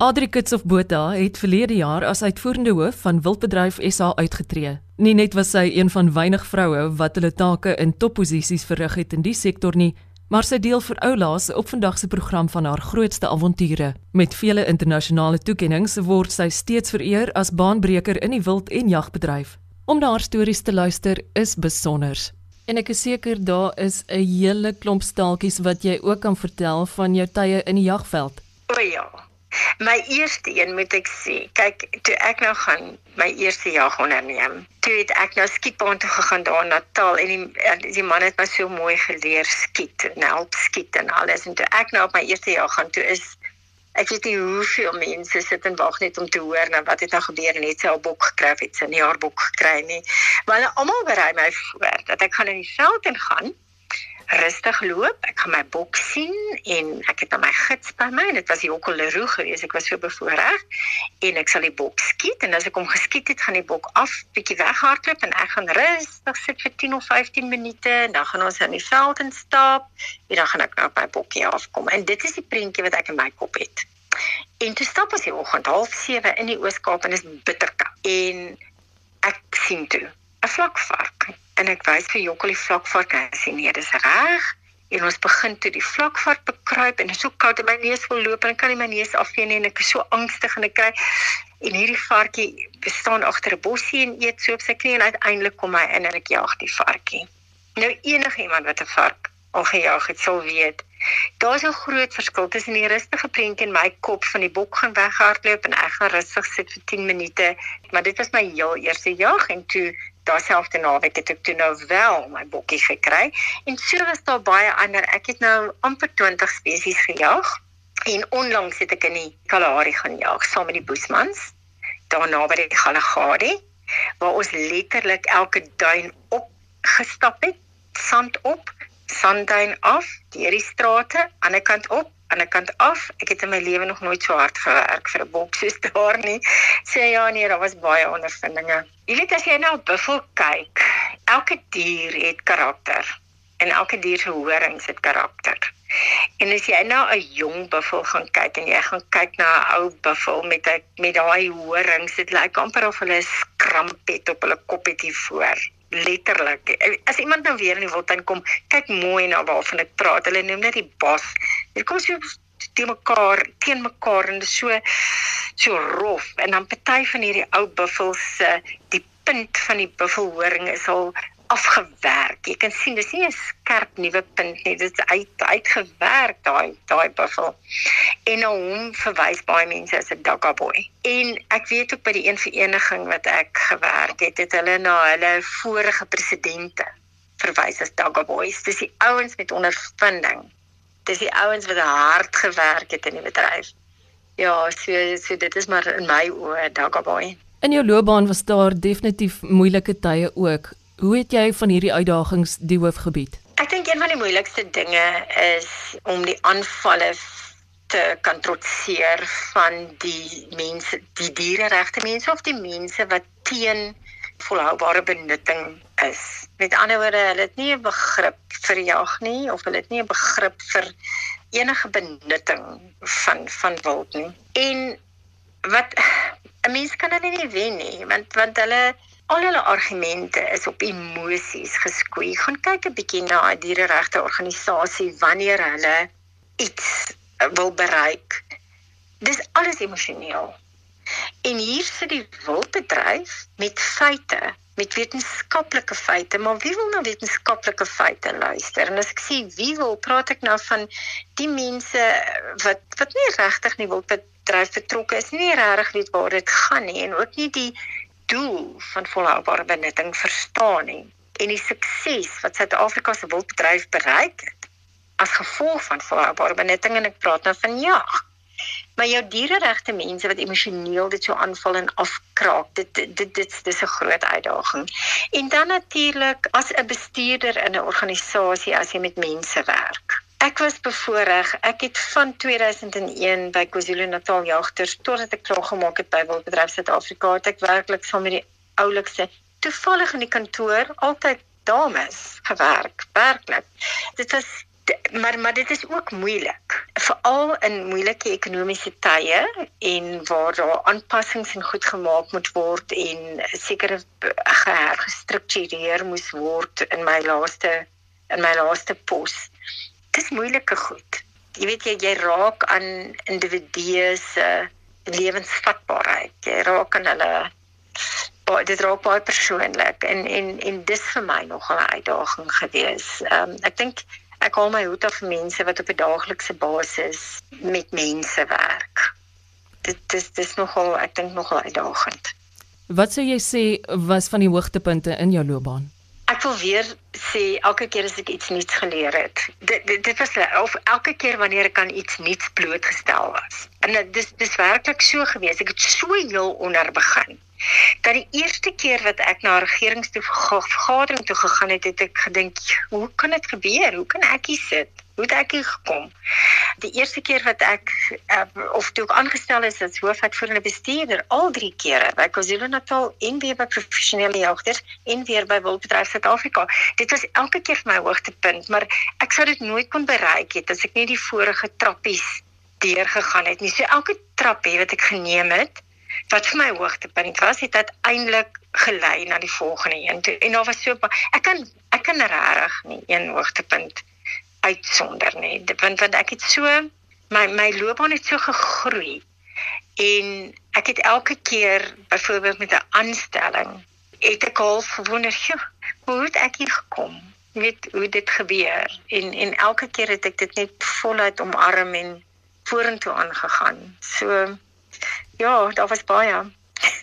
Adri Kitsof Botha het verlede jaar as uitvoerende hoof van Wildbedryf SA uitgetree. Nie net was sy een van weinig vroue wat hulle take in topposisies verrig het in die sektor nie, maar sy deel vir oulaas op vandag se program van haar grootste avonture. Met vele internasionale toekenninge word sy steeds vereer as baanbreker in die wild- en jagbedryf. Om na haar stories te luister is besonders. En ek is seker daar is 'n hele klomp staaltjies wat jy ook kan vertel van jou tye in die jagveld. O ja. My eerste een moet ek sê. Kyk, toe ek nou gaan my eerste jag onderneem. Toe het ek nou skietbaan toe gegaan daar in Natal en die die man het my so mooi geleer skiet en help skiet en alles en toe ek nou op my eerste jag gaan toe is ek weet nie hoeveel mense sit en wag net om te hoor nou wat het nou gebeur en het sy al bok gekry het sy nie haar bok gekry nie. Maar almal berei my voor dat ek gaan in die veld en gaan rustig loop. Ek gaan my bok sien en ek het dan my gids by my. Dit was Jokkel Leroux geweest. Ek was so bevoorreg en ek sal die bok skiet en as ek hom geskiet het, gaan die bok af bietjie weghardloop en ek gaan rustig sit vir 10 of 15 minute en dan gaan ons in die veld instap en dan gaan ek nou op my bokkie afkom. En dit is die prentjie wat ek in my kop het. En toe stap ons die oggend half 7 in die Oos-Kaap en dit is bitterkoud. En ek sien toe 'n vlakvark en ek wys vir Jokkel die vlakvark en sê nee, dis reg. En ons begin toe die vlakvark bekruip en dit is so koud in my neus wil loop en ek kan nie my neus afvee nie en ek is so angstig en ek kry en hierdie varkie staan agter 'n bossie en eet so op sy knie en uiteindelik kom hy in en ek jag die varkie. Nou enige iemand wat 'n vark al gejag het, sal weet Daar's 'n groot verskil tussen die rustige prentjie in my kop van die bok gaan weghardloop en ek gaan rustig sit vir 10 minute, maar dit was my heel eerste jag en toe daarselfde naweek het ek toe nou wel my bokkie gekry en so was daar baie ander. Ek het nou amper 20 spesies gejag en onlangs het ek in die Kalahari gaan jag saam met die Boesmans daarna by die Kalahari waar ons letterlik elke duin op gestap het, sand op, sandduin af, deur die strate, aan die kant op aan die kant af. Ek het in my lewe nog nooit so hard gewerk vir 'n bok soos daar nie. Sê ja nee, daar was baie ondervindinge. Jy weet as jy nou op buffel kyk, elke dier het karakter en elke dier se horings het karakter. En as jy nou 'n jong buffel gaan kyk en jy gaan kyk na 'n ou buffel met 'n met daai horings, dit lyk amper of hulle 'n skrampet op hulle kop het hier voor letterlik. As iemand nou weer in die wildtuin kom, kyk mooi na waarvan ek praat. Hulle noem dit die bos. Dit kom so te mekaar, teen mekaar en dit so so rof en dan party van hierdie ou buffels se die punt van die buffelhoring is al afgewerk. Jy kan sien dis nie 'n skerp nuwe punt nie. Dit is uit uitgewerk daai daai buffel. En na hom verwys baie mense as 'n dogga boy. En ek weet ook by die een vereniging wat ek gewerk het, het hulle na hulle vorige presidente verwys as dogga boys. Dis die ouens met ondervinding. Dis die ouens wat hard gewerk het in die bedryf. Ja, so so dit is maar in my oë boy. In jou loopbaan was daar definitief moeilike tye ook. Hoe het jy van hierdie uitdagings die hoof gebied? Ek dink een van die moeilikste dinge is om die aanvalle te kan trotseer van die mense, die diereregte mense of die mense wat teen volhoubare benutting is. Met ander woorde, hulle het nie 'n begrip vir jag nie of hulle het nie 'n begrip vir enige benutting van van wild nie. En wat 'n mens kan hulle nie wen nie, want want hulle al hulle argumente is op emosies geskoei. Gaan kyk 'n bietjie na 'n diereregte organisasie wanneer hulle iets wil bereik. Dis alles emosioneel. En hier sit die wildbedryf met feite, met wetenskaplike feite, maar wie wil nou wetenskaplike feite luister? En as ek sê wie wil, praat ek nou van die mense wat wat nie regtig nie wildbedryf betrokke is nie, regtig weet waar dit gaan nie en ook nie die doel van volhoubare benutting verstaan nie en die sukses wat Suid-Afrika se wildbedryf bereik het as gevolg van volhoubare benutting en ek praat nou van jag. Maar jou diereregte mense wat emosioneel dit so aanval en afkraak, dit dit dit dis 'n groot uitdaging. En dan natuurlik as 'n bestuurder in 'n organisasie as jy met mense werk. Ek was bevoorreg. Ek het van 2001 by KwaZulu-Natal Jagters totdat ek klaar gemaak het by Wildbedryf Suid-Afrika, het ek werklik saam met die oulikste toevallig in die kantoor altyd dames gewerk. Werklik. Dit was maar maar dit is ook moeilik veral in moeilike ekonomiese tye en waar daar aanpassings en goed gemaak moet word en sekere gehergestruktureer moes word in my laaste in my laaste pos. Dis moeilike goed. Jy weet jy, jy raak aan individue se lewensvatbaarheid. Jy raak aan hulle baie dit raak baie persoonlik en en en dis vir my nog 'n uitdaging gewees. Ehm um, ek dink ek haal my hoed af vir mense wat op 'n daaglikse basis met mense werk. Dit dis dis nogal ek dink nogal uitdagend. Wat sou jy sê was van die hoogtepunte in jou loopbaan? Ek wil weer sê elke keer as ek iets nuuts geleer het. Dit dit, dit was of elke keer wanneer ek aan iets nuuts blootgestel was. En dit dis dis werklik so gewees. Ek het so heel onder begin dat die eerste keer wat ek na regeringsvergadering toe gegaan het, het ek gedink, hoe kan dit gebeur? Hoe kan ek hier sit? Hoe het ek hier gekom? Die eerste keer wat ek uh, of toe ek aangestel is as hoofuitvoerende bestuurder, al drie kere by KwaZulu-Natal en weer by professionele jagters en weer by Wildbedryf Suid-Afrika. Dit was elke keer vir my hoogtepunt, maar ek sou dit nooit kon bereik het as ek nie die vorige trappies deurgegaan het nie. So elke trappie wat ek geneem het, wat vir my hoogtepunt was, het uiteindelik gelei na die volgende een. Toe, en daar was so ek kan ek kan regtig nie een hoogtepunt uitsonder nie. Want want ek het so my my loopbaan het so gegroei en ek het elke keer byvoorbeeld met 'n aanstelling het ek al gewonder, hoe het ek hier gekom? Weet hoe dit gebeur en en elke keer het ek dit net voluit omarm en vorentoe aangegaan. So Ja, daar was baie.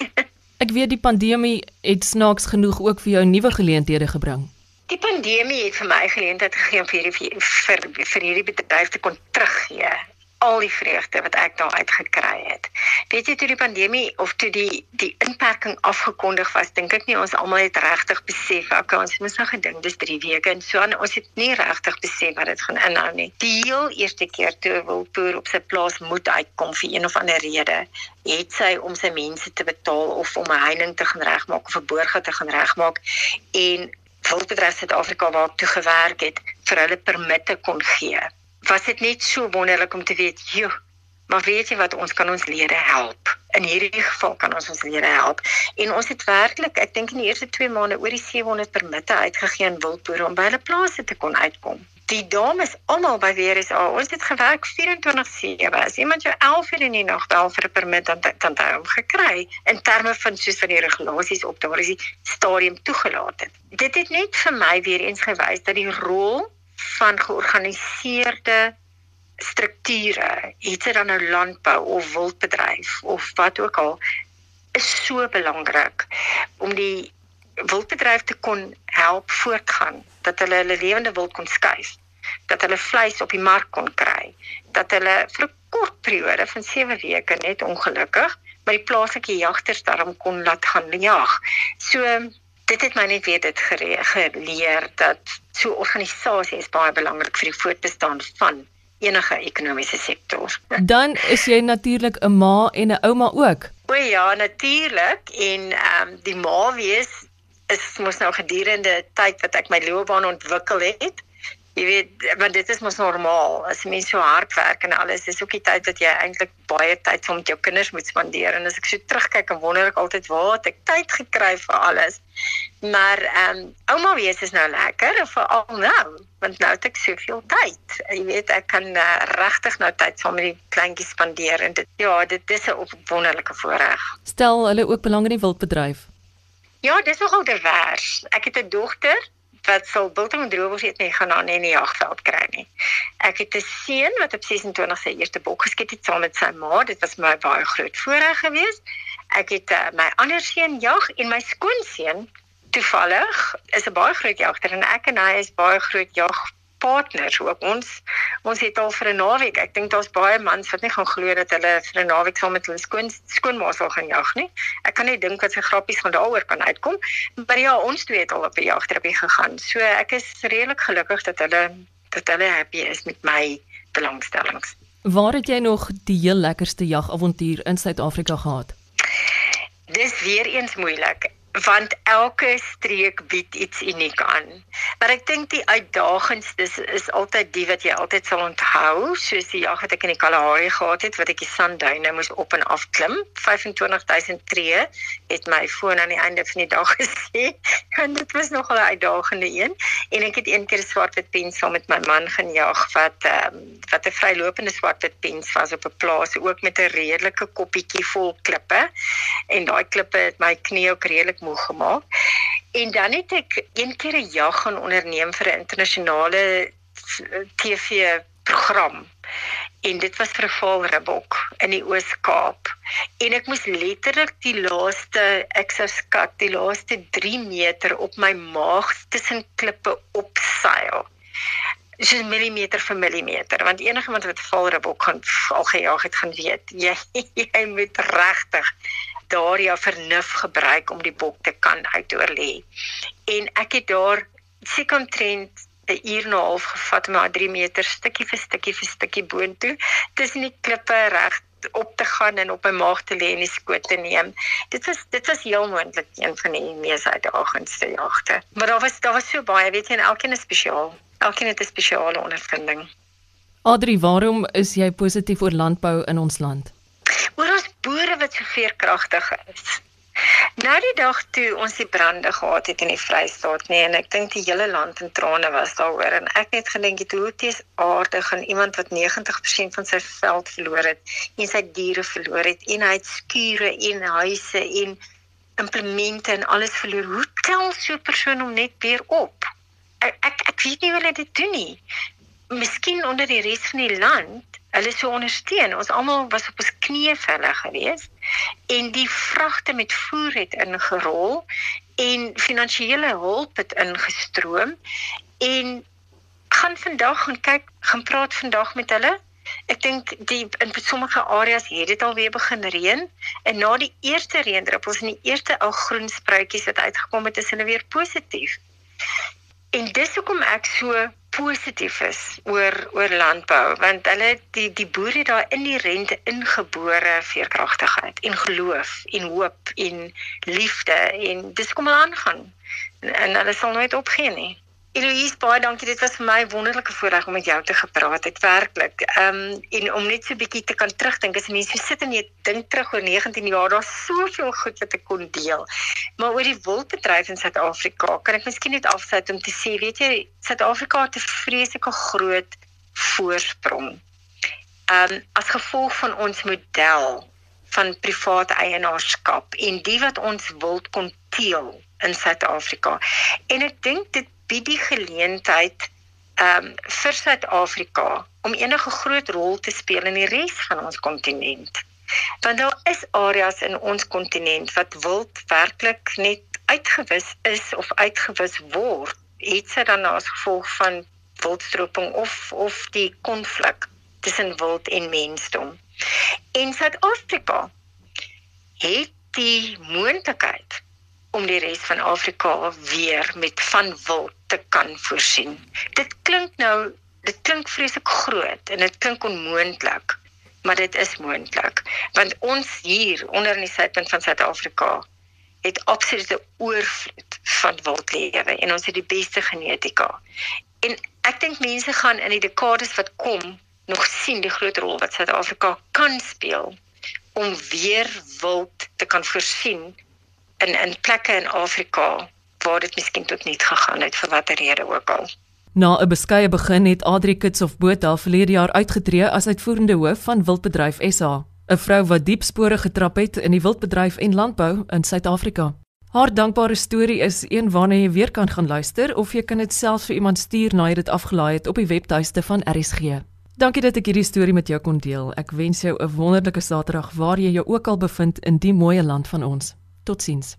Ek weet die pandemie het snaaks genoeg ook vir jou nuwe geleenthede gebring. Die pandemie het vir my geleentheid gegee om vir hierdie vir vir hierdie bedryf te kon teruggee al die vreugde wat ek daar uit gekry het. Weet jy toe die pandemie of toe die die inperking afgekondig was, dink ek nie ons almal het regtig besef ek ons moes nou gedink dis 3 weke en so aan ons het nie regtig besef wat dit gaan inhou nie. Die heel eerste keer toe wil Boer op sy plaas moet uitkom vir een of ander rede, het sy om sy mense te betaal of om 'n heining te gaan regmaak of 'n boorgat te gaan regmaak en Wildbedryf Suid-Afrika waar ek toe gewerk het vir hulle permitte kon gee was dit net so wonderlik om te weet, joh, maar weet jy wat ons kan ons lede help. In hierdie geval kan ons ons lede help. En ons het werklik, ek dink in die eerste 2 maande oor die 700 permitte uitgegee aan wildboere om by hulle plase te kon uitkom. Die dames almal by weer is al, ons het gewerk 24/7. As iemand jou 11 uur in die nag bel vir 'n permit dan het hy hom gekry in terme van soos van die regulasies op daardie stadium toegelaat het. Dit het net vir my weer eens gewys dat die rol van georganiseerde strukture, iets dan nou landbou of wildbedryf of wat ook al is so belangrik om die wildbedryf te kon help voortgaan, dat hulle hulle lewende wild kon skuif, dat hulle vleis op die mark kon kry, dat hulle vir 'n kort periode van 7 weke net ongelukkig by die plaaslike jagters daarom kon laat gaan jag. So dit het my net weer dit geleer dat so organisasie is baie belangrik vir die voortbestaan van enige ekonomiese sektor. Dan is jy natuurlik 'n ma en 'n ouma ook. O ja, natuurlik en ehm um, die ma wees is mos nou gedurende tyd wat ek my loopbaan ontwikkel het jy weet want dit is mos normaal. As mense so hard werk en alles dis ook die tyd wat jy eintlik baie tyd saam met jou kinders moet spandeer. En as ek so terugkyk en wonder ek altyd waar het ek tyd gekry vir alles? Maar ehm um, ouma wees is nou lekker veral nou want nou het ek soveel tyd. Jy weet ek kan uh, regtig nou tyd saam met die kleintjies spandeer en dit ja dit is 'n wonderlike voorreg. Stel hulle ook belang in die wildbedryf? Ja, dis nogal divers. Ek het 'n dogter wat sal biltong en droewors eet nie gaan aan in die jagveld kry nie. Ek het 'n seun wat op 26 sy eerste bok geskiet het saam met sy ma. Dit was my baie groot voorreg geweest. Ek het uh, my ander seun jag en my skoonseun toevallig is 'n baie groot jagter en ek en hy is baie groot jag partners ook. Ons ons het al vir 'n naweek ek dink daar's baie mans wat nie gaan glo dat hulle vir 'n naweek saam met hulle skoon skoonma sal gaan jag nie. Ek kan net dink wat se grappies gaan daaroor kan uitkom. Maar ja ons twee het al op 'n jagtripie gegaan. So ek is redelik gelukkig dat hulle dat hulle happy is met my belangstellings. Waar het jy nog die heel lekkerste jagavontuur in Suid-Afrika gehad? Dis weer eens moeilik want elke streek bied iets uniek aan. Maar ek dink die uitdagendste is, is altyd die wat jy altyd sal onthou, soos die jag wat ek in die Kalahari gehad het wat ek die Sandduine moes op en af klim, 25000 tree, het my foon aan die einde van die dag gesê. En dit was nogal 'n uitdagende een en ek het een keer swartwit pens saam met my man gaan jag wat um, wat 'n vrylopende swartwit pens was op 'n plaas ook met 'n redelike koppietjie vol klippe en daai klippe het my knie ook redelik moeg gemaak. En dan het ek een keer 'n jag gaan onderneem vir 'n internasionale TV program. En dit was vir 'n valribbok in die Oos-Kaap. En ek moes letterlik die laaste ek sou skat die laaste 3 meter op my maag tussen klippe opseil. Dis millimeter vir millimeter want enige iemand wat valribbok gaan al gejaag het gaan weet jy jy moet regtig daar jou vernuf gebruik om die bok te kan uitoorlê. En ek het daar seker omtrent 'n uur en 'n half gevat om maar 3 meter stukkie vir stukkie vir stukkie boontoe tussen die klippe reg op te gaan en op my maag te lê en die skoot te neem. Dit was dit was heel moontlik een van die mees uitdagendste jagte. Maar daar was daar was so baie, weet jy, en elkeen is spesiaal. Elkeen het 'n spesiale ondervinding. Adri, waarom is jy positief oor landbou in ons land? oor ons boere wat so veerkragtig is. Nou die dag toe ons die brande gehad het in die Vrystaat, nee, en ek dink die hele land in trane was daaroor en ek net gedink het hoe dit is aardig aan iemand wat 90% van sy veld verloor het en sy diere verloor het en hy het skure en huise en implemente en alles verloor. Hoe tel so 'n persoon om net weer op? Ek ek, ek weet nie hoe hulle dit doen nie. Miskien onder die res van die land hulle so ondersteun. Ons almal was op ons knieë vir hulle gewees en die vragte met voer het ingerol en finansiële hulp het ingestroom en gaan vandag gaan kyk, gaan praat vandag met hulle. Ek dink die in sommige areas het dit alweer begin reën en na die eerste reendruppels en die eerste ou groen spruitjies wat uitgekom het, is hulle weer positief. En dis hoekom ek so positief is oor oor landbou want hulle die die boere daar in die rente ingebore veerkragtigheid en geloof en hoop en liefde en dis kom hulle aangaan en, en hulle sal nooit opgee nie. Eloise, baie dankie. Dit was vir my 'n wonderlike voorreg om met jou te gepraat. Ek werklik. Ehm um, en om net so 'n bietjie te kan terugdink as mense so sit en jy dink terug oor 19 jaar, daar's soveel goed wat ek kon deel. Maar oor die wildbedryf in Suid-Afrika, kan ek miskien net afsluit om te sê, weet jy, Suid-Afrika het 'n vreeslike groot voorsprong. Ehm um, as gevolg van ons model van privaat eienaarskap en die wat ons wild kon teel in Suid-Afrika. En ek dink dit bied die geleentheid um vir Suid-Afrika om enige groot rol te speel in die res van ons kontinent. Want daar is areas in ons kontinent wat wild werklik net uitgewis is of uitgewis word, iets wat dan as gevolg van wildstroping of of die konflik tussen wild en mensdom. En Suid-Afrika het die moontlikheid om die res van Afrika weer met van wild te kan voorsien. Dit klink nou, dit klink vreeslik groot en dit klink onmoontlik, maar dit is moontlik want ons hier onder in die suidpunt van Suid-Afrika het absolute oorvloed van wildlewe en ons het die beste genetika. En ek dink mense gaan in die dekades wat kom nog sien die groot rol wat Suid-Afrika kan speel om weer wild te kan voorsien in in plekke in Afrika waar dit miskien tot niet gegaan het vir watter rede ook al. Na 'n beskeie begin het Adri Kitsof Botha verlede jaar uitgetree as uitvoerende hoof van Wildbedryf SA, 'n vrou wat diep spore getrap het in die wildbedryf en landbou in Suid-Afrika. Haar dankbare storie is een waarna jy weer kan gaan luister of jy kan dit selfs vir iemand stuur na jy dit afgelaai het op die webtuiste van RSG. Dankie dat ek hierdie storie met jou kon deel. Ek wens jou 'n wonderlike Saterdag waar jy jou ook al bevind in die mooi land van ons. Totsiens.